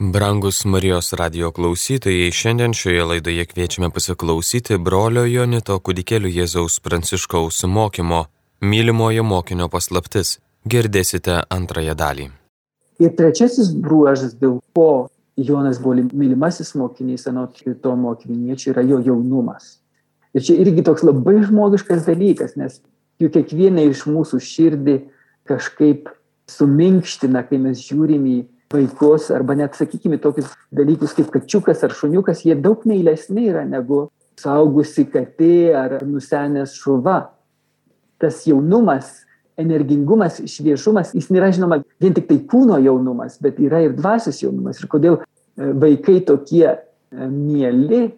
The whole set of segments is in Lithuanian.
Brangus Marijos radio klausytojai, šiandien šioje laidoje kviečiame pasiklausyti brolio Jonito kudikėlių Jėzaus Pranciškaus mokymo Mylimojo mokinio paslaptis. Girdėsite antrąją dalį. Ir trečiasis bruožas, dėl ko Jonas buvo mylimasis mokinys, anot kito mokiniečio, yra jo jaunumas. Ir čia irgi toks labai žmogiškas dalykas, nes juk kiekvieną iš mūsų širdį kažkaip suminkština, kai mes žiūrim į vaikus arba net sakykime tokius dalykus kaip kačiukas ar šuniukas, jie daug meilesni yra negu saugusi katė ar nusenęs šuva. Tas jaunumas, energingumas, šviešumas, jis nėra žinoma vien tik tai kūno jaunumas, bet yra ir dvasios jaunumas. Ir kodėl e, vaikai tokie e, mieli,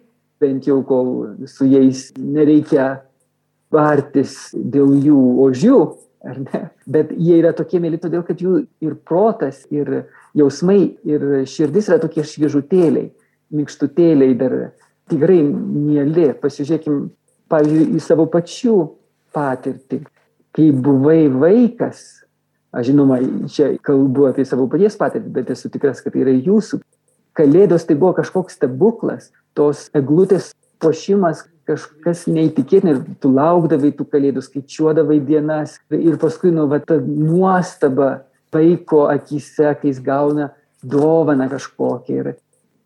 bent jau kol su jais nereikia vartis dėl jų ožių, ar ne? Bet jie yra tokie mėly todėl, kad jų ir protas, ir jausmai, ir širdis yra tokie šviežutėliai, minkštutėliai dar tikrai mėly. Pasižiūrėkim, pavyzdžiui, į savo pačių patirtį. Kai buvai vaikas, aš žinoma, čia kalbu apie savo paties patirtį, bet esu tikras, kad tai yra jūsų. Kalėdos tai buvo kažkoks stebuklas, tos eglutės pošimas kažkas neįtikėtina ir tu laukdavai tų kalėdų, skaičiuodavai dienas ir paskui, nu, va, ta nuostaba vaiko akise, kai jis gauna dovaną kažkokią. Ir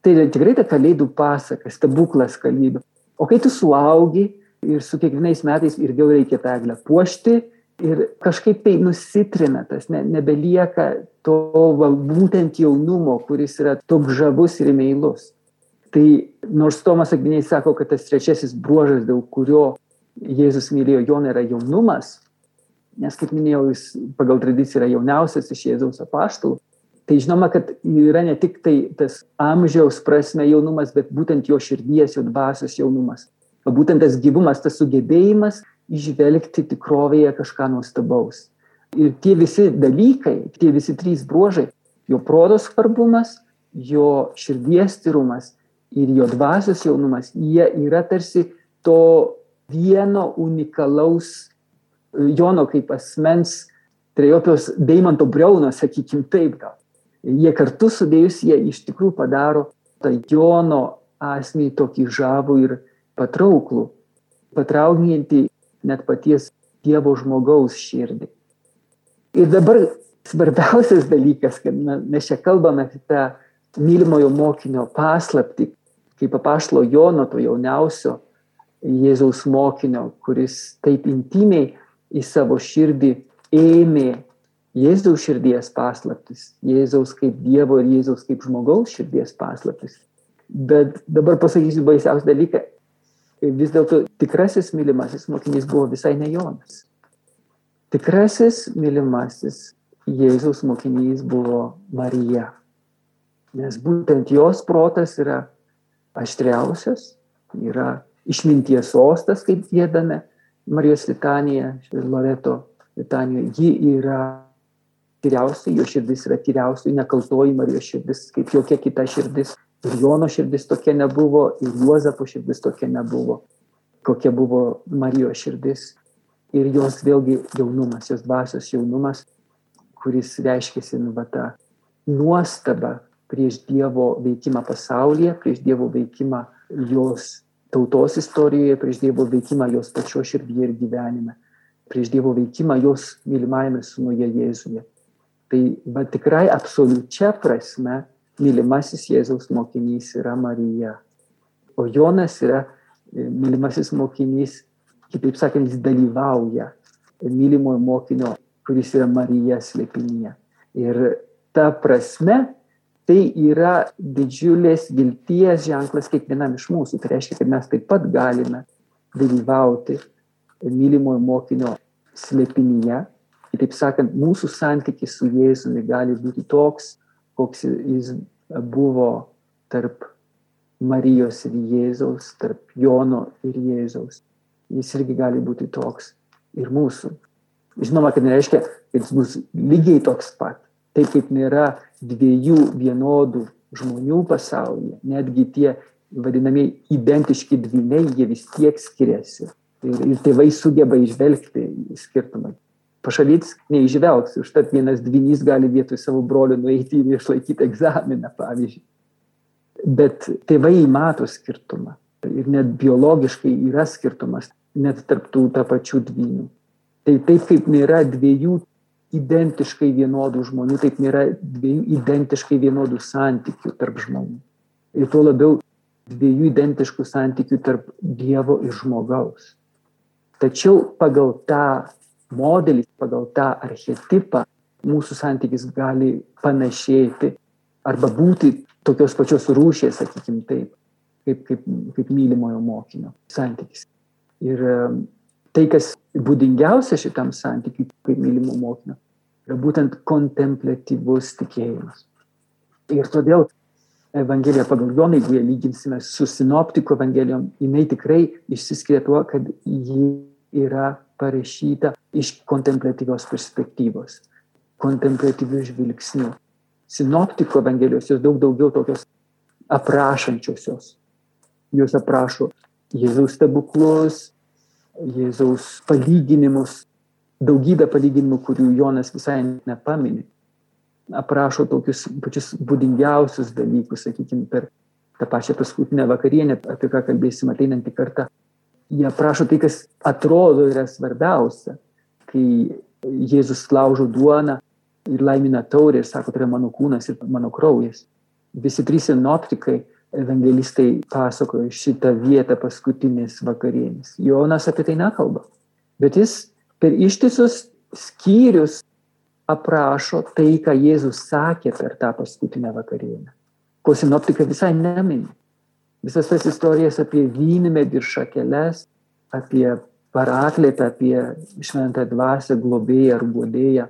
tai tikrai ta kalėdų pasaka, stebuklas kalėdų. O kai tu suaugi ir su kiekvienais metais vėl reikia tą eglę puošti ir kažkaip tai nusitrina tas, ne, nebelieka to va, būtent jaunumo, kuris yra toks žavus ir meilus. Tai nors Tomas Akviniai sako, kad tas trečiasis bruožas, dėl kurio Jėzus mylėjo Joną, yra jaunumas, nes, kaip minėjau, jis pagal tradiciją yra jauniausias iš Jėzaus apaštalų, tai žinoma, kad yra ne tik tai tas amžiaus prasme jaunumas, bet būtent jo širdies, jo dvasios jaunumas. O būtent tas gyvumas, tas sugebėjimas išvelgti tikrovėje kažką nuostabaus. Ir tie visi dalykai, tie visi trys bruožai - jo protos svarbumas, jo širdies tyrumas ir jo dvasios jaunumas, jie yra tarsi to vieno unikalaus Jono kaip asmens trejopios Deimanto Briauno, sakykim taip gal. Jie kartu sudėjus, jie iš tikrųjų padaro tą Jono asmenį tokį žavų ir patrauklų, patraukiantį net paties Dievo žmogaus širdį. Ir dabar svarbiausias dalykas, kad mes čia kalbame apie tą mylimojo mokinio paslapti, kaip apaštalo Jono, to jauniausio Jėzaus mokinio, kuris taip intimiai į savo širdį ėmė Jėzaus širdies paslaptis, Jėzaus kaip Dievo ir Jėzaus kaip žmogaus širdies paslaptis. Bet dabar pasakysiu baisiausią dalyką. Vis dėlto tikrasis mylimasis mokinys buvo visai ne Jonas. Tikrasis mylimasis Jėzaus mokinys buvo Marija. Nes būtent jos protas yra aštriausias, yra išminties sostas, kaip gėdame Marijos litanija Loreto litanijoje. Ji yra tyriausia, jo širdis yra tyriausia, nekaltoji Marijos širdis, kaip jokia kita širdis. Ir Jono širdis tokia nebuvo, ir Juozapo širdis tokia nebuvo, kokia buvo Marijos širdis. Ir jos vėlgi jaunumas, jos dvasios jaunumas, kuris reiškia nu, tą nuostabą, prieš Dievo veikimą pasaulyje, prieš Dievo veikimą jos tautos istorijoje, prieš Dievo veikimą jos pačio širdyje ir gyvenime, prieš Dievo veikimą jos mylimajame sunuje Jėzuje. Tai va tikrai absoliučia prasme mylimasis Jėzaus mokinys yra Marija. O Jonas yra e, mylimasis mokinys, kitaip sakant, jis dalyvauja mylimojo mokinio, kuris yra Marija slėpinyje. Ir ta prasme tai yra didžiulės vilties ženklas kiekvienam iš mūsų. Tai reiškia, kad mes taip pat galime dalyvauti mylimojo mokinio slėpinyje. Kitaip sakant, mūsų santykis su Jėzumi gali būti toks, koks jis buvo tarp Marijos ir Jėzaus, tarp Jono ir Jėzaus. Jis irgi gali būti toks ir mūsų. Žinoma, kad nereiškia, kad jis bus lygiai toks pat. Taip kaip nėra dviejų vienodų žmonių pasaulyje, netgi tie vadinamieji identiški dvyniai, jie vis tiek skiriasi. Ir, ir tėvai sugeba išvelgti skirtumą. pašalytis neižvelgs. Užtat vienas dvinys gali vietoj savo brolio nueiti ir išlaikyti egzaminą, pavyzdžiui. Bet tėvai mato skirtumą. Ir net biologiškai yra skirtumas, net tarptų tą pačių dvynių. Tai taip kaip nėra dviejų identiškai vienodų žmonių, taip nėra dviejų identiškai vienodų santykių tarp žmonių. Ir tuo labiau dviejų identiškų santykių tarp Dievo ir žmogaus. Tačiau pagal tą modelį, pagal tą archetipą mūsų santykis gali panašėti arba būti tokios pačios rūšės, sakykim taip, kaip, kaip, kaip mylimojo mokinio santykis. Ir tai, kas būdingiausia šitam santykiui, kaip mylimo mokinio, yra būtent kontemplatyvus tikėjimas. Ir todėl Evangelija pagal Joną, jeigu ją lyginsime su sinoptikų evangelijom, jinai tikrai išsiskiria tuo, kad ji yra parašyta iš kontemplatyvios perspektyvos, kontemplatyvių žvilgsnių. Sinoptikų evangelijos jos daug daugiau tokios aprašančiosios. Jos aprašo Jėzaus stebuklus, Jėzaus palyginimus, daugybę palyginimų, kurių Jonas visai nepaminė aprašo tokius pačius būdingiausius dalykus, sakykime, per tą pačią paskutinę vakarienę, apie ką kalbėsim ateinantį kartą. Jie aprašo tai, kas atrodo yra svarbiausia, kai Jėzus laužo duoną ir laimina taurę ir sako, tai yra mano kūnas ir mano kraujas. Visi trys sinoptikai, evangelistai pasakojo šitą vietą paskutinės vakarienės. Jonas apie tai nekalba. Bet jis per ištisus skyrius aprašo tai, ką Jėzus sakė per tą paskutinę vakarienę. Ko sinoptikai visai nemini. Visas tas istorijas apie vynmedį ir šakeles, apie paraklėtą, apie šventą dvasę, globėją ar guodėją.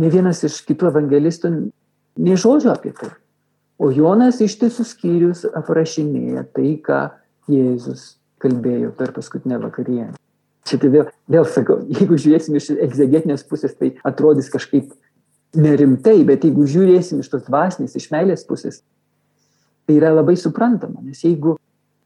Ne vienas iš kitų evangelistų nei žodžio apie tai. O Jonas ištisus skyrius aprašinėja tai, ką Jėzus kalbėjo per paskutinę vakarienę. Čia tai vėl, vėl sakau, jeigu žiūrėsim iš egzegetinės pusės, tai atrodys kažkaip nerimtai, bet jeigu žiūrėsim iš tos dvasinės, iš meilės pusės, tai yra labai suprantama, nes jeigu,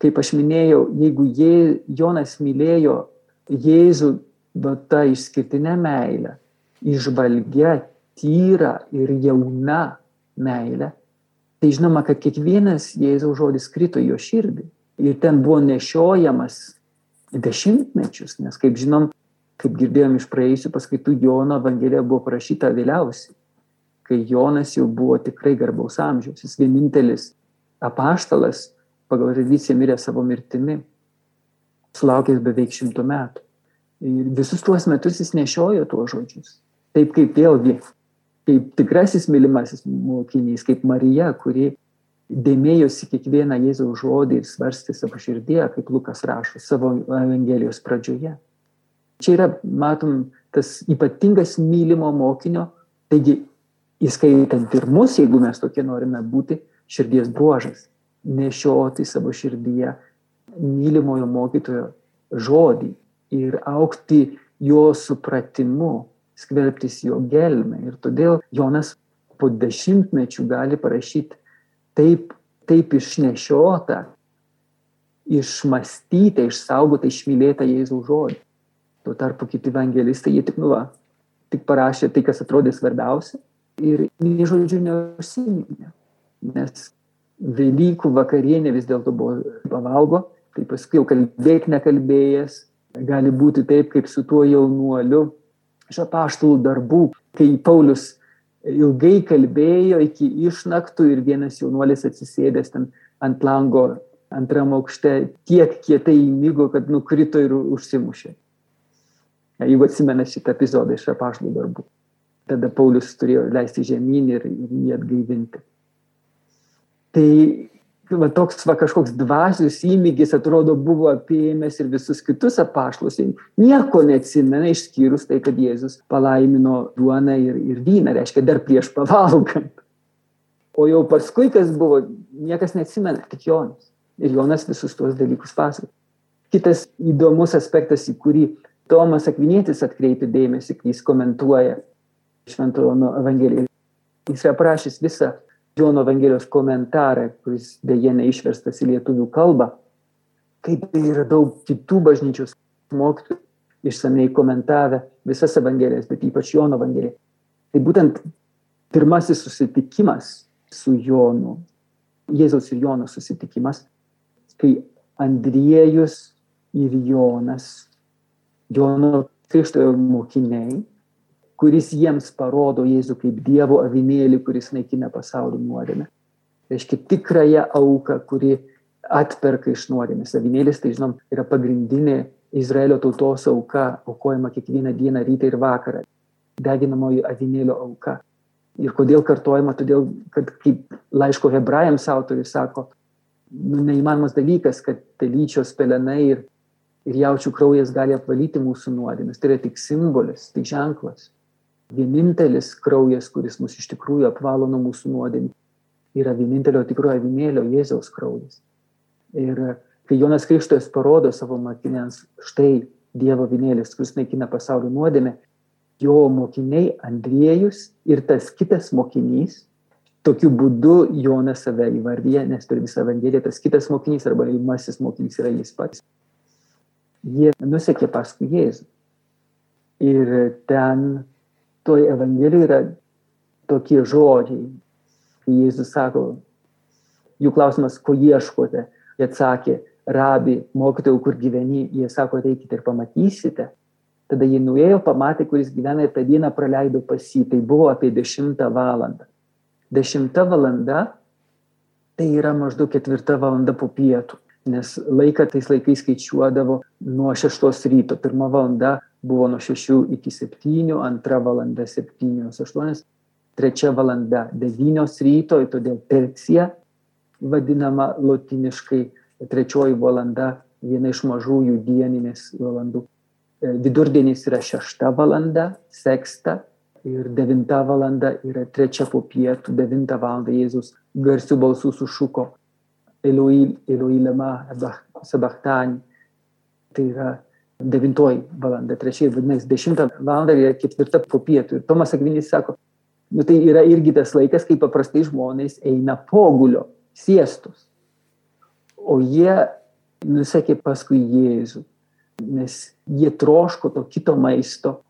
kaip aš minėjau, jeigu jė, Jonas mylėjo Jėzų duota išskirtinę meilę, išvalgia, tyra ir jauna meilė, tai žinoma, kad kiekvienas Jėzaus žodis krito jo širdį. Ir ten buvo nešiojamas dešimtmečius, nes kaip žinom, kaip girdėjom iš praėjusių paskaitų, Jono Evangelija buvo parašyta vėliausiai, kai Jonas jau buvo tikrai garbaus amžiaus, jis vienintelis apaštalas pagal tradiciją mirė savo mirtimi, sulaukęs beveik šimtų metų. Ir visus tuos metus jis nešiojo tuos žodžius. Taip kaip vėlgi, kaip tikrasis mylimasis mokinys, kaip Marija, kuri dėmėjosi kiekvieną Jėzaus žodį ir svarstė savo širdėje, kaip Lukas rašo savo Evangelijos pradžioje. Čia yra, matom, tas ypatingas mylimo mokinio, taigi įskaitant ir mus, jeigu mes tokie norime būti, širdies bruožas - nešioti savo širdyje mylimojo mokytojo žodį ir aukti jo supratimu, skverbtis jo gelmę. Ir todėl Jonas po dešimtmečių gali parašyti taip, taip išnešiota, išmastyta, išsaugota, išmylėta Jėzaus žodį. Tuo tarpu kiti evangelistai, jie tik nuva, tik parašė tai, kas atrodė svarbiausia ir nei žodžiu neužsiminė. Nes Velykų vakarienė vis dėlto buvo pavalgo, tai paskui jau kalbėk nekalbėjęs, gali būti taip, kaip su tuo jaunuoliu iš apaštalų darbų, kai Paulius ilgai kalbėjo iki išnaktų ir vienas jaunuolis atsisėdęs ten ant lango antram aukšte tiek kietai įmygo, kad nukrito ir užsimušė. Jeigu atsimena šitą epizodą iš apaštų darbų. Tada Paulius turėjo leisti žemyn ir jį atgaivinti. Tai va, toks va, kažkoks dvasius įmygis atrodo buvo apėmęs ir visus kitus apaštlus. Nieko neatsimena išskyrus tai, kad Jėzus palaimino duoną ir, ir vyną, reiškia dar prieš pavalgant. O jau paskui, kas buvo, niekas neatsimena, tik Jonas. Ir Jonas visus tuos dalykus pasako. Kitas įdomus aspektas, į kurį Tomas Akvinėtis atkreipia dėmesį, kai jis komentuoja Šventojo Evangeliją. Jis yra prašęs visą Jono Evangelijos komentarą, kuris dėje neišverstas į lietuvių kalbą, kaip tai yra daug kitų bažnyčios mokytojų išsamei komentavę visas Evangelijas, bet ypač Jono Evangeliją. Tai būtent pirmasis susitikimas su Jonu, Jėzaus ir Jono susitikimas, kai Andriejus ir Jonas, Jono Krikštojo mokiniai, kuris jiems parodo Jėzų kaip Dievo avinėlį, kuris naikina pasaulio nuodėmę. Reiškia tikrąją auką, kuri atperka iš nuodėmės. Avinėlis, tai žinom, yra pagrindinė Izraelio tautos auka, aukojama kiekvieną dieną, rytą ir vakarą. Deginamoji avinėlio auka. Ir kodėl kartojama? Todėl, kad kaip laiško hebrajams autorius sako, nu, neįmanomas dalykas, kad telyčios pelenai ir, ir jaučių kraujas gali apvalyti mūsų nuodėmės. Tai yra tik simbolis, tik ženklas. Vienintelis kraujas, kuris mus iš tikrųjų apvalo nuo mūsų nuodėmės, yra vienintelio tikrojo avinėlio Jėzaus kraujas. Ir kai Jonas Krikštojas parodo savo mokiniams, štai Dievo avinėlis, kuris naikina pasaulio nuodėmę, jo mokiniai Andriejus ir tas kitas mokinys, tokiu būdu Jonas save įvardyje, nes per visą Evangeliją tas kitas mokinys arba lymasis mokinys yra jis pats. Jie nusekė paskui Jėzų. Ir ten toj Evangelijoje yra tokie žodžiai. Jėzus sako, jų klausimas, ko ieškote? Jie atsakė, rabi, mokytojau, kur gyveni, jie sako, reikite ir pamatysite. Tada jie nuėjo, pamatė, kuris gyvena ir tą dieną praleido pas jį. Tai buvo apie 10 valandą. 10 valanda tai yra maždaug 4 valanda po pietų, nes laiką tais laikais skaičiuodavo nuo 6 ryto. Pirma valanda buvo nuo 6 iki 7, antra valanda 7, 8, trečia valanda 9 ryto, todėl tercija vadinama lotiniškai, trečioji valanda viena iš mažųjų dieninės valandų. E, vidurdienis yra šešta valanda, seksta ir devinta valanda yra trečia po pietų, devinta valanda Jėzus garsių balsų sušuko Eloi, Eloi lema sabachtani. Tai yra devintoji valanda, trečia, vadinasi, dešimtą valandą yra ketvirta po pietų. Ir Tomas Akvinys sako, nu tai yra irgi tas laikas, kai paprastai žmonės eina pogulio, siestus. O jie nusekė paskui Jėzų, nes jie troško to kito maisto,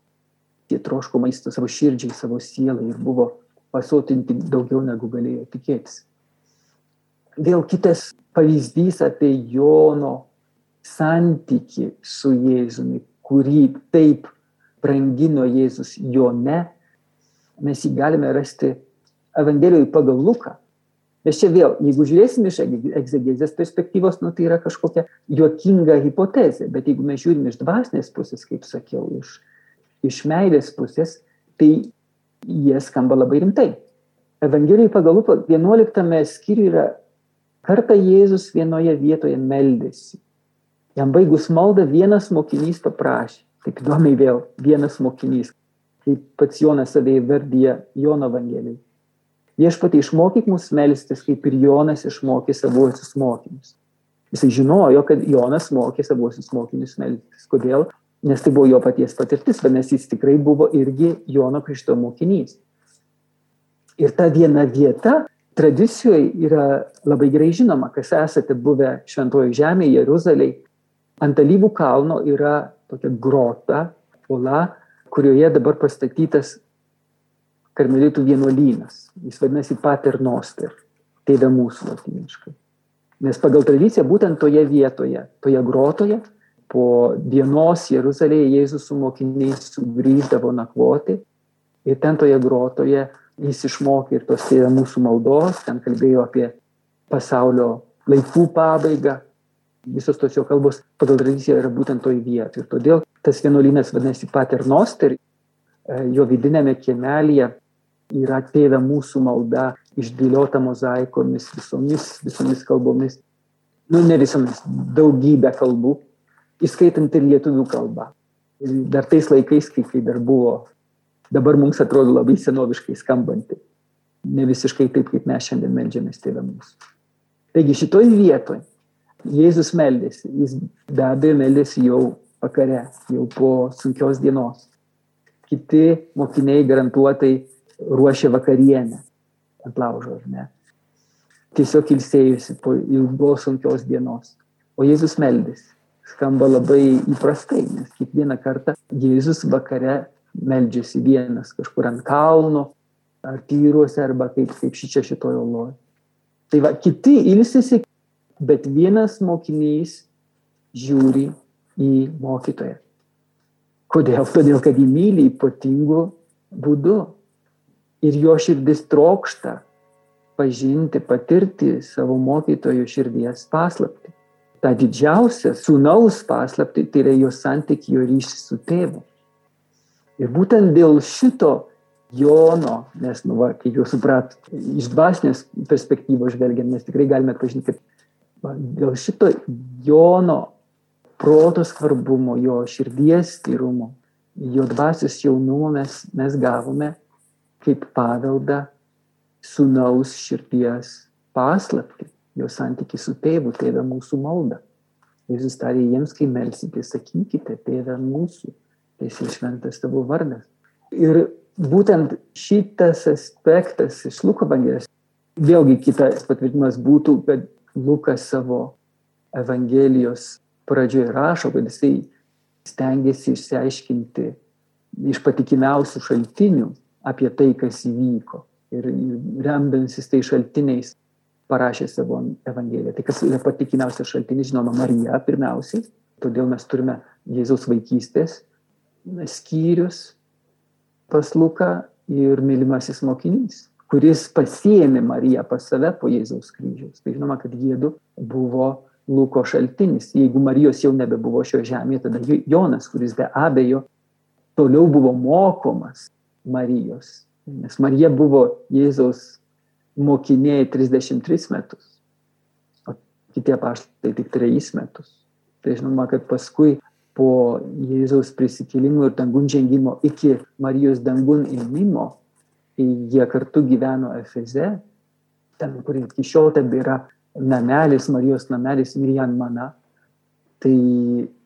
jie troško maisto savo širdžiai, savo sielai ir buvo pasotinti daugiau negu galėjo tikėtis. Vėl kitas pavyzdys apie Jono santyki su Jėzumi, kurį taip brangino Jėzus Jone, mes jį galime rasti Evangelijoje pagal Luką. Nes čia vėl, jeigu žiūrėsim iš egzegezės perspektyvos, nu, tai yra kažkokia juokinga hipotezė, bet jeigu mes žiūrim iš dvasinės pusės, kaip sakiau, iš, iš meilės pusės, tai jie skamba labai rimtai. Evangelijoje pagal Luką 11 skyriuje yra kartą Jėzus vienoje vietoje meldėsi. Jam baigus maldą vienas mokinys paprašė, taip įdomiai vėl, vienas mokinys, kaip pats Jonas save įvardyja Jono Evangelijai. Viešpatai išmokyk mus melstis, kaip ir Jonas išmokė savuosius mokinius. Jisai žinojo, kad Jonas mokė savuosius mokinius melstis. Kodėl? Nes tai buvo jo paties patirtis, vadinasi, jis tikrai buvo irgi Jono Krikšto mokinys. Ir ta viena vieta tradicijoje yra labai gerai žinoma, kas esate buvę Šventojo žemėje, Jeruzalėje, ant alyvų kalno yra tokia grota, uola, kurioje dabar pastatytas karmelitų vienuolynas. Jis vadinasi Pater Noster, tėvė mūsų latiniškai. Nes pagal tradiciją būtent toje vietoje, toje grotoje, po dienos Jeruzalėje Jėzus su mokiniais sugrįždavo nakvoti ir ten toje grotoje jis išmokė ir tos tėvė mūsų maldos, ten kalbėjo apie pasaulio laikų pabaigą, visos tos jo kalbos pagal tradiciją yra būtent toj vietoj. Ir todėl tas vienuolynas vadinasi Paternoster, e, jo vidinėme kiemelėje yra tėvė mūsų malda išdėliota mozaikomis, visomis, visomis kalbomis. Nu, ne visomis, daugybę kalbų, įskaitant ir lietuvių kalbą. Ir dar tais laikais, kai, kai dar buvo, dabar mums atrodo labai senoviškai skambanti. Ne visiškai taip, kaip mes šiandien melžiamės tėvę mūsų. Taigi šitoj vietoj Jėzus meldėsi, jis be abejo meldėsi jau vakare, jau po sunkios dienos. Kiti mokiniai garantuotai ruošė vakarienę ant laužo, ar ne? Tiesiog ilsėjusi po ilgos sunkios dienos. O Jėzus meldėsi. skamba labai įprastai, nes kiekvieną kartą Jėzus vakare meldžiasi vienas kažkur ant kalno, ar tyruose, arba kaip, kaip šičia šitojo loje. Tai va, kiti ilsisi, bet vienas mokinys žiūri į mokytoją. Kodėl? Todėl, kad jį myli ypatingu būdu. Ir jo širdis trokšta pažinti, patirti savo mokytojo širdies paslapti. Ta didžiausia sūnaus paslapti tai yra jo santykių ryšys su tėvu. Ir būtent dėl šito Jono, nes, nu, va, kaip jau suprat, iš dvasinės perspektyvos žvelgiant, mes tikrai galime atpažinti, kad dėl šito Jono proto svarbumo, jo širdies tyrumo, jo dvasios jaunumo mes, mes gavome kaip paveldą sunaus širdies paslapti, jo santyki su tėvu, tėve mūsų malda. Jėzus tarė jiems, kai melsite, sakykite, tėve mūsų, esi šventas tavo vardas. Ir būtent šitas aspektas iš Luko Evangelijos, vėlgi kitas patvirtinimas būtų, kad Lukas savo Evangelijos pradžioje rašo, kad jisai stengiasi išsiaiškinti iš patikimiausių šaltinių apie tai, kas įvyko. Ir remdantis tai šaltiniais parašė savo Evangeliją. Tai kas yra patikimiausias šaltinis, žinoma, Marija pirmiausiai. Todėl mes turime Jėzaus vaikystės skyrius pas Luką ir mylimasis mokinys, kuris pasiėmė Mariją pas save po Jėzaus kryžiaus. Tai žinoma, kad jėdu buvo Luko šaltinis. Jeigu Marijos jau nebebuvo šio žemėje, tada Jonas, kuris be abejo toliau buvo mokomas Marijos. Nes Marija buvo Jėzaus mokinė 33 metus, o kiti apaštai tik 3 metus. Tai žinoma, kad paskui po Jėzaus prisikėlimo ir dangun žengimo iki Marijos dangun įmimo, jie kartu gyveno Efeze, ten, kur iki šiol tebėra namelis, Marijos namelis Mirjan Mana, tai,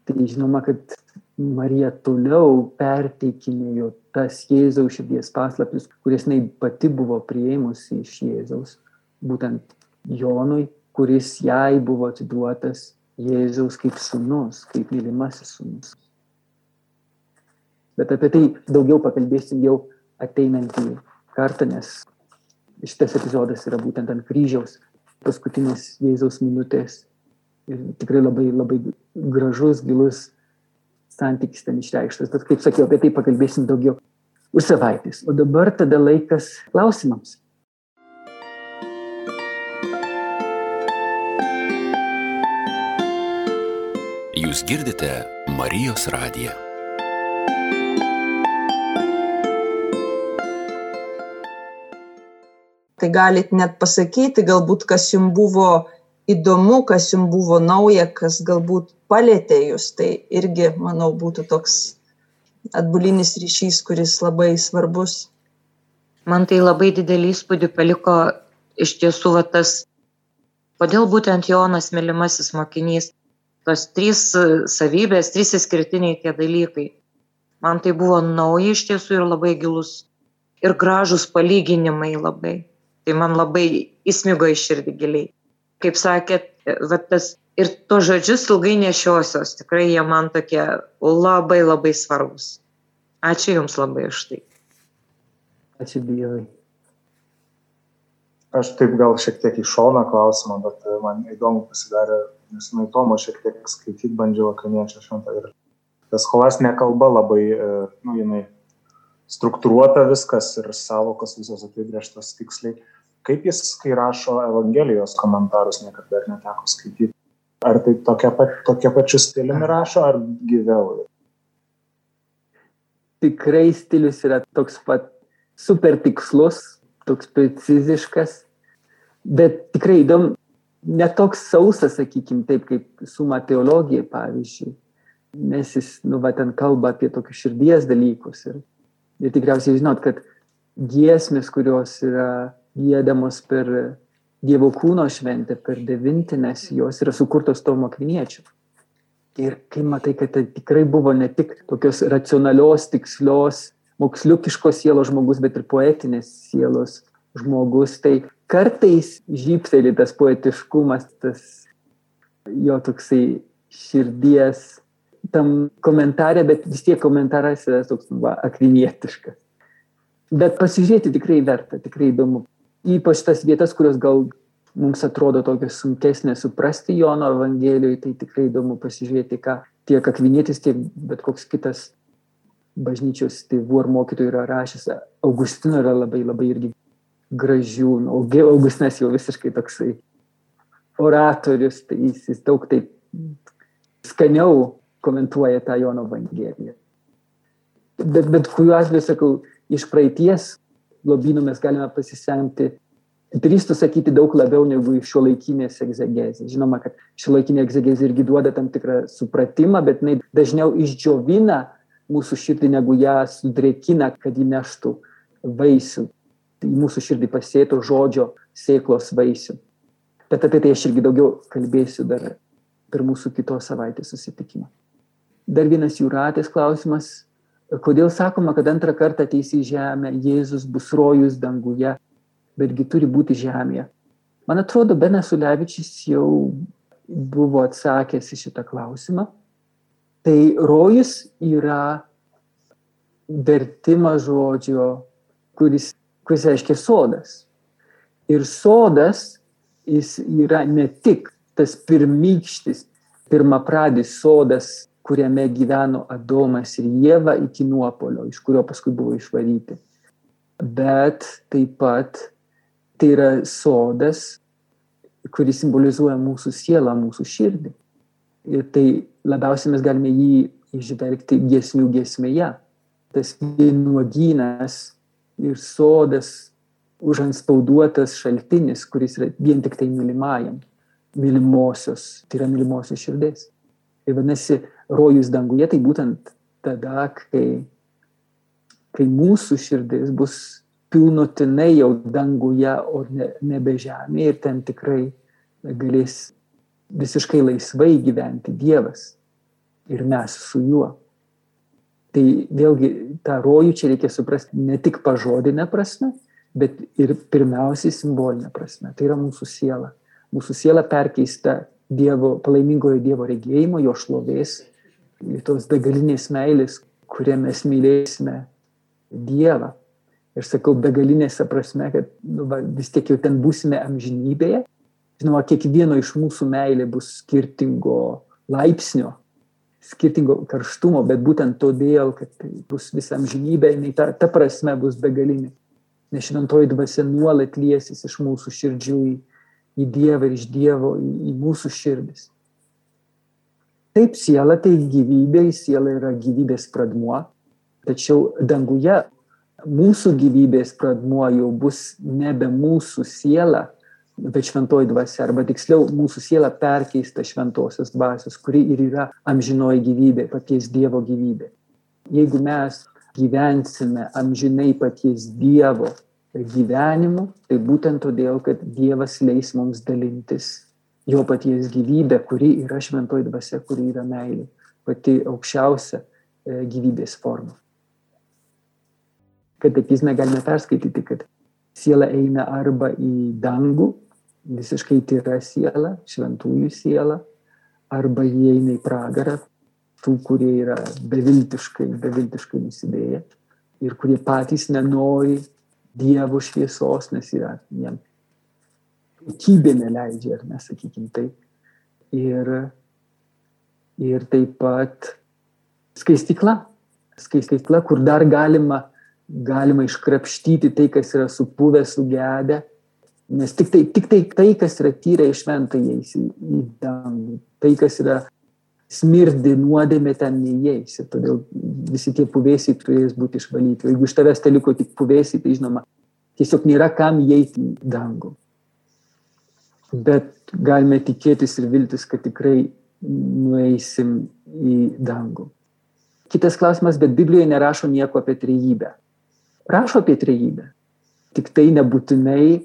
tai žinoma, kad Marija toliau perteikinėjo tas Jėzaus širdies paslaptis, kurias jinai pati buvo prieimusi iš Jėzaus, būtent Jonui, kuris jai buvo atiduotas Jėzaus kaip sunus, kaip mylimasis sunus. Bet apie tai daugiau pakalbėsim jau ateinantį kartą, nes šitas epizodas yra būtent ant kryžiaus paskutinės Jėzaus minutės. Ir tikrai labai, labai gražus, gilus santykis ten išreikštas. Bet kaip sakiau, apie tai pakalbėsim daugiau už savaitės. O dabar tada laikas klausimams. Jūs girdite Marijos radiją. Tai galit net pasakyti, galbūt kas jums buvo įdomu, kas jums buvo nauja, kas galbūt palėtė jūs. Tai irgi, manau, būtų toks atbulinis ryšys, kuris labai svarbus. Man tai labai didelį įspūdį paliko iš tiesų va, tas, kodėl būtent Jonas mylimasis mokinys tos trys savybės, trys išskirtiniai tie dalykai. Man tai buvo nauja iš tiesų ir labai gilus. Ir gražus palyginimai labai. Tai man labai įsmigo iš širdį giliai. Kaip sakėt, va, tas ir to žodžius ilgai nešiosios. Tikrai jie man tokie labai labai svarbus. Ačiū Jums labai už tai. Ačiū Dievui. Aš taip gal šiek tiek į šoną klausimą, bet man įdomu pasidarė nes nuo Tomo šiek tiek skaityti bandžiau akaniečio šventą ir tas holastinė kalba labai, e, nu, jinai struktūruota viskas ir savokos visos apibrieštos tiksliai. Kaip jis, kai rašo Evangelijos komentarus, niekada dar neteko skaityti. Ar tai tokia, pat, tokia pačiu stiliumi rašo, ar gyviau? Tikrai stilius yra toks pat super tikslus, toks preciziškas, bet tikrai įdomu, netoks sausas, sakykim, taip kaip suma teologija, pavyzdžiui, nes jis, nu, va, ten kalba apie tokius širdies dalykus. Ir, ir tikriausiai žinot, kad giesmės, kurios yra gėdamos per Dievo kūno šventę, per devintinės, jos yra sukurtos to mokiniečio. Ir kai matai, kad tai tikrai buvo ne tik tokios racionalios, tikslios, moksliukiškos sielos žmogus, bet ir poetinės sielos žmogus, tai kartais žypteli tas poetiškumas, tas jo toksai širdies tam komentarė, bet vis tiek komentaras yra toks va, akvinietiškas. Bet pasižiūrėti tikrai verta, tikrai įdomu. Ypač tas vietas, kurios gal mums atrodo tokios sunkesnės suprasti Jono Evangelijoje, tai tikrai įdomu pasižiūrėti, ką tiek akvinėtis, tiek bet koks kitas bažnyčios tėvų ar mokytojų yra rašęs. Augustino yra labai, labai irgi gražių, o Augustinas jau visiškai toksai oratorius, tai jis, jis daug taip skaniau komentuoja tą Jono Evangeliją. Bet, bet kuriuo atveju, sakau, iš praeities lobynų mes galime pasisemti, drįstu sakyti, daug labiau negu iš šio laikinės egzegezės. Žinoma, kad šio laikinė egzegezė irgi duoda tam tikrą supratimą, bet jinai dažniau išdžiovina mūsų širdį, negu ją sudrėkina, kad įneštų vaisių. Į mūsų širdį pasėtų žodžio sėklos vaisių. Bet apie tai aš irgi daugiau kalbėsiu dar per mūsų kitos savaitės susitikimą. Dar vienas jūratės klausimas. Kodėl sakoma, kad antrą kartą ateis į žemę, Jėzus bus rojus danguje, betgi turi būti žemėje? Man atrodo, Benas Ulevičius jau buvo atsakęs į šitą klausimą. Tai rojus yra vertimas žodžio, kuris, kuris reiškia sodas. Ir sodas jis yra ne tik tas pirmykštis, pirmapradis sodas, kuriame gyveno Adomas ir Jėva iki nuopolio, iš kurio paskui buvo išvaryti. Bet taip pat tai yra sodas, kuris simbolizuoja mūsų sielą, mūsų širdį. Ir tai labiausiai mes galime jį išvelgti giesmių giesmėje. Tas vynuogynas ir sodas užanspauduotas šaltinis, kuris yra vien tik tai mylimajam, mylimosios, tai yra mylimosios širdis. Ir vadinasi, rojus danguje tai būtent tada, kai, kai mūsų širdis bus pilnutinai jau danguje, o ne, nebe žemėje ir ten tikrai galės visiškai laisvai gyventi Dievas ir mes su juo. Tai vėlgi tą rojų čia reikia suprasti ne tik pažodinę prasme, bet ir pirmiausiai simbolinė prasme. Tai yra mūsų siela. Mūsų siela perkeista Dievo, palaimingojo Dievo regėjimo, jo šlovės, tos begalinės meilės, kurie mes mylėsime Dievą. Ir sakau, begalinėse prasme, kad nu, va, vis tiek jau ten būsime amžinybėje. Žinoma, kiekvieno iš mūsų meilė bus skirtingo laipsnio, skirtingo karštumo, bet būtent todėl, kad tai bus visa amžinybė, jinai ta, ta prasme bus begalinė nes šventoji dvasia nuolat liesis iš mūsų širdžių į, į Dievą ir iš Dievo į, į mūsų širdis. Taip, siela tai gyvybė, siela yra gyvybės pradmuo, tačiau danguje mūsų gyvybės pradmuo jau bus nebe mūsų siela, bet šventoji dvasia, arba tiksliau mūsų siela perkeista šventosios dvasios, kuri ir yra amžinoji gyvybė, paties Dievo gyvybė. Jeigu mes gyvensime amžinai paties Dievo gyvenimu, tai būtent todėl, kad Dievas leis mums dalintis jo paties gyvybę, kuri yra šventoji dvasia, kuri yra meilė, pati aukščiausia e, gyvybės forma. Katekizme galime perskaityti, kad siela eina arba į dangų, visiškai tyra siela, šventųjų siela, arba jie eina į pragarą, tų, kurie yra beviltiškai, beviltiškai nusidėję ir kurie patys nenori Dievo šviesos, nes yra jiem kokybė neleidžia, ar nesakykim taip. Ir, ir taip pat skaistikla. Skaistikla, kur dar galima, galima iškrapštyti tai, kas yra supuvę, sugedę. Nes tik tai, tik tai, tai kas yra tyra iš šventą įeis į, į dangų. Tai, kas yra smirdį nuodėmė ten neįeisi. Todėl visi tie puvėsiai turės būti išvalyti. O jeigu iš tavęs te liko tik puvėsiai, tai žinoma, tiesiog nėra kam įeiti į dangų. Bet galime tikėtis ir viltis, kad tikrai nueisim į dangų. Kitas klausimas, bet Biblijoje nerašo nieko apie trejybę. Rašo apie trejybę. Tik tai nebūtinai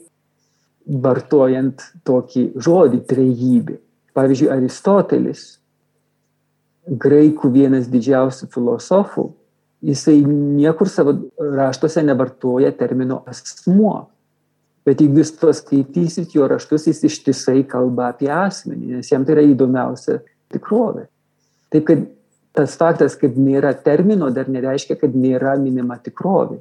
vartojant tokį žodį trejybė. Pavyzdžiui, Aristotelis graikų vienas didžiausių filosofų, jisai niekur savo raštuose nevartoja termino asmuo. Bet jeigu jūs paskaitysit jo raštus, jis ištisai kalba apie asmenį, nes jam tai yra įdomiausia tikrovė. Taip kad tas faktas, kad nėra termino, dar nereiškia, kad nėra minima tikrovė.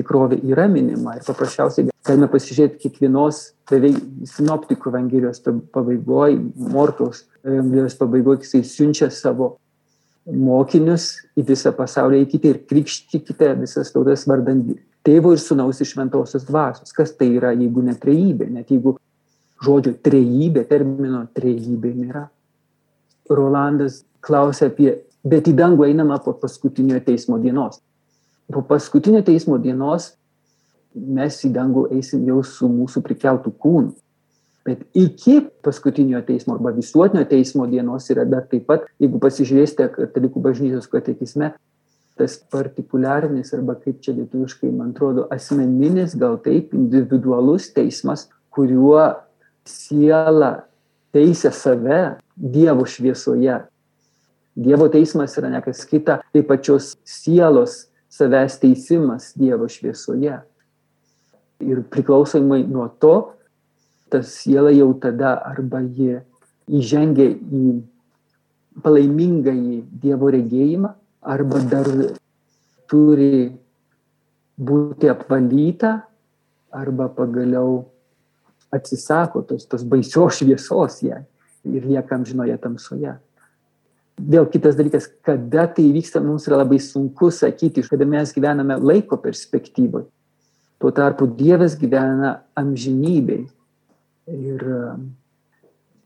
Tikrovė yra minima ir paprasčiausiai galime pasižiūrėti kiekvienos beveik sinoptikų evangelijos pabaigoje, Morkaus evangelijos pabaigoje, jisai siunčia savo mokinius į visą pasaulį, eikite ir krikštykite visas tautas vardant tėvo ir sunaus iš šventosios dvasios. Kas tai yra, jeigu ne trejybė, net jeigu žodžio trejybė, termino trejybė nėra. Rolandas klausia apie bet į dangų einama po paskutinio teismo dienos. Po paskutinio teismo dienos mes į dangų eisim jau su mūsų prikeltų kūnų. Bet iki paskutinio teismo arba visuotinio teismo dienos yra dar taip pat, jeigu pasižiūrėsite katalikų bažnyčios katekizme, tas partikuliarinis arba kaip čia lietuviškai, man atrodo, asmeninis, gal taip, individualus teismas, kuriuo siela teisė save Dievo šviesoje, Dievo teismas yra nekas kita, tai pačios sielos savęs teisimas Dievo šviesoje. Ir priklausomai nuo to, ta siela jau tada arba ji įžengia į palaimingą į Dievo regėjimą, arba dar turi būti apvalyta, arba pagaliau atsisako tos, tos baisios šviesos jai ir lieka amžinoje tamsoje vėl kitas dalykas, kada tai vyksta, mums yra labai sunku sakyti, kada mes gyvename laiko perspektyvoje. Tuo tarpu Dievas gyvena amžinybei. Ir um,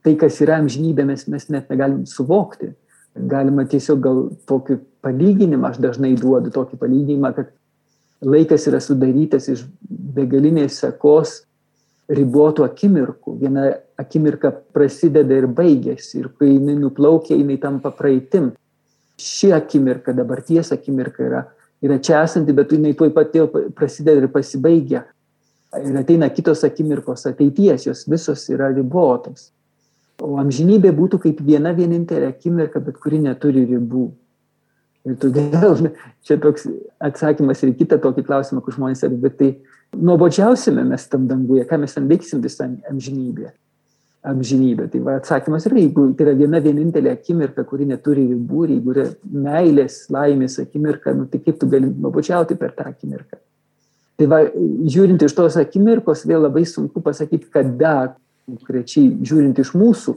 tai, kas yra amžinybė, mes, mes net negalim suvokti. Galima tiesiog gal tokį palyginimą, aš dažnai duodu tokį palyginimą, kad laikas yra sudarytas iš begalinės sekos ribotų akimirkų. Viena akimirka prasideda ir baigėsi. Ir kai jinai nuplaukia, jinai tampa praeitim. Ši akimirka, dabarties akimirka yra, yra čia esanti, bet jinai tuoj pat jau prasideda ir pasibaigia. Ir ateina kitos akimirkos ateities, jos visos yra ribotos. O amžinybė būtų kaip viena vienintelė akimirka, bet kuri neturi ribų. Ir todėl čia toks atsakymas ir kitą tokį klausimą, kur žmonės sako, bet tai nuobodžiausime mes tam danguje, ką mes ten veiksim visą amžinybę. Amžinybė. Tai va, atsakymas yra, jeigu tai yra viena vienintelė akimirka, kuri neturi ribų, jeigu yra meilės, laimės akimirka, nu, tai kaip tu gali nuobodžiauti per tą akimirką. Tai va, žiūrint iš tos akimirkos, vėl labai sunku pasakyti, kada konkrečiai žiūrint iš mūsų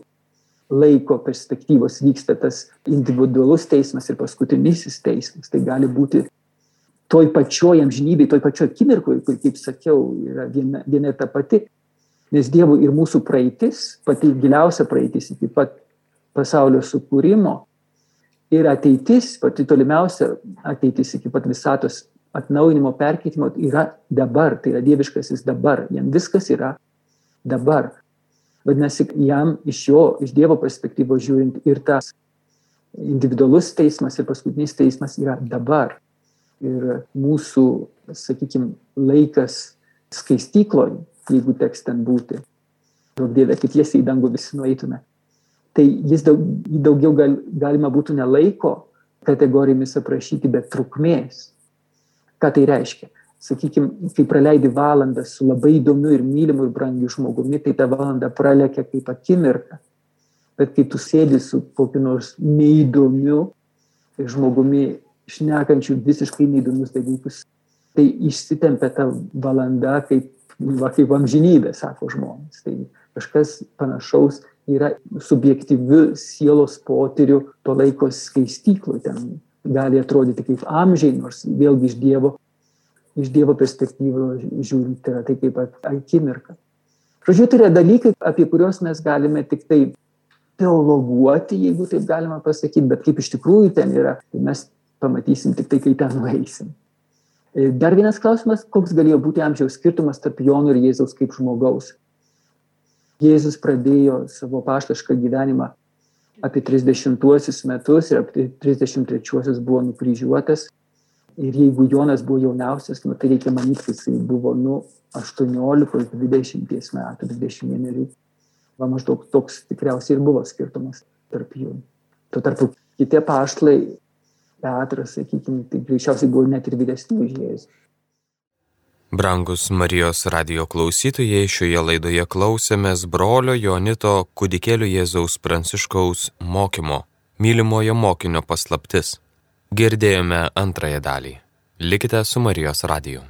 laiko perspektyvos vyksta tas individualus teismas ir paskutinysis teismas. Tai gali būti toj pačioj amžinybėj, toj pačioj akimirkoj, kur, kaip sakiau, yra viena, viena ta pati. Nes Dievo ir mūsų praeitis, pati giliausia praeitis iki pat pasaulio sukūrimo ir ateitis, pati tolimiausia ateitis iki pat visatos atnaujinimo, perkeitimo yra dabar, tai yra dieviškasis dabar, jam viskas yra dabar. Vadinasi, jam iš jo, iš Dievo perspektyvos žiūrint ir tas individualus teismas ir paskutinis teismas yra dabar. Ir mūsų, sakykime, laikas skaistykloje, jeigu teks ten būti, daug dievė, kad tiesiai į dangų visi nueitume, tai jis daug, daugiau gal, galima būtų ne laiko kategorijomis aprašyti, bet trukmės. Ką tai reiškia? Sakykime, kai praleidi valandą su labai įdomiu ir mylimu ir brangiu žmogumi, tai ta valanda pralekia kaip akimirka. Bet kai tu sėdi su kokiu nors neįdomiu žmogumi, šnekančių visiškai neįdomius dalykus, tai išsitempia ta valanda kaip, va, kaip amžinybė, sako žmonės. Tai kažkas panašaus yra subjektyviu sielos potyriu to laiko skaistyklų. Ten gali atrodyti kaip amžiai, nors vėlgi iš Dievo iš Dievo perspektyvos žiūrint, tai yra tai kaip akimirka. Žodžiu, tai yra dalykai, apie kuriuos mes galime tik tai teologuoti, jeigu taip galima pasakyti, bet kaip iš tikrųjų ten yra, tai mes pamatysim tik tai, kai ten nueisim. E, dar vienas klausimas, koks galėjo būti amžiaus skirtumas tarp Jono ir Jėzaus kaip žmogaus. Jėzus pradėjo savo paštašką gyvenimą apie 30 metus ir apie 33 buvo nukryžiuotas ir jeigu Jonas buvo jauniausias, nu, tai reikia manyti, kad jisai buvo nu, 18-20 metų, 21. Va maždaug toks tikriausiai ir buvo skirtumas tarp jų. Tuo tarpu kiti paštlai, Petras, sakykime, tai greičiausiai buvo net ir vyresni už Jėzų. Brangus Marijos radio klausytojai, šioje laidoje klausėmės brolio Jonito kūdikėlių Jėzaus Pranciškaus mokymo, mylimojo mokinio paslaptis. Girdėjome antrąją dalį. Likite su Marijos radiju.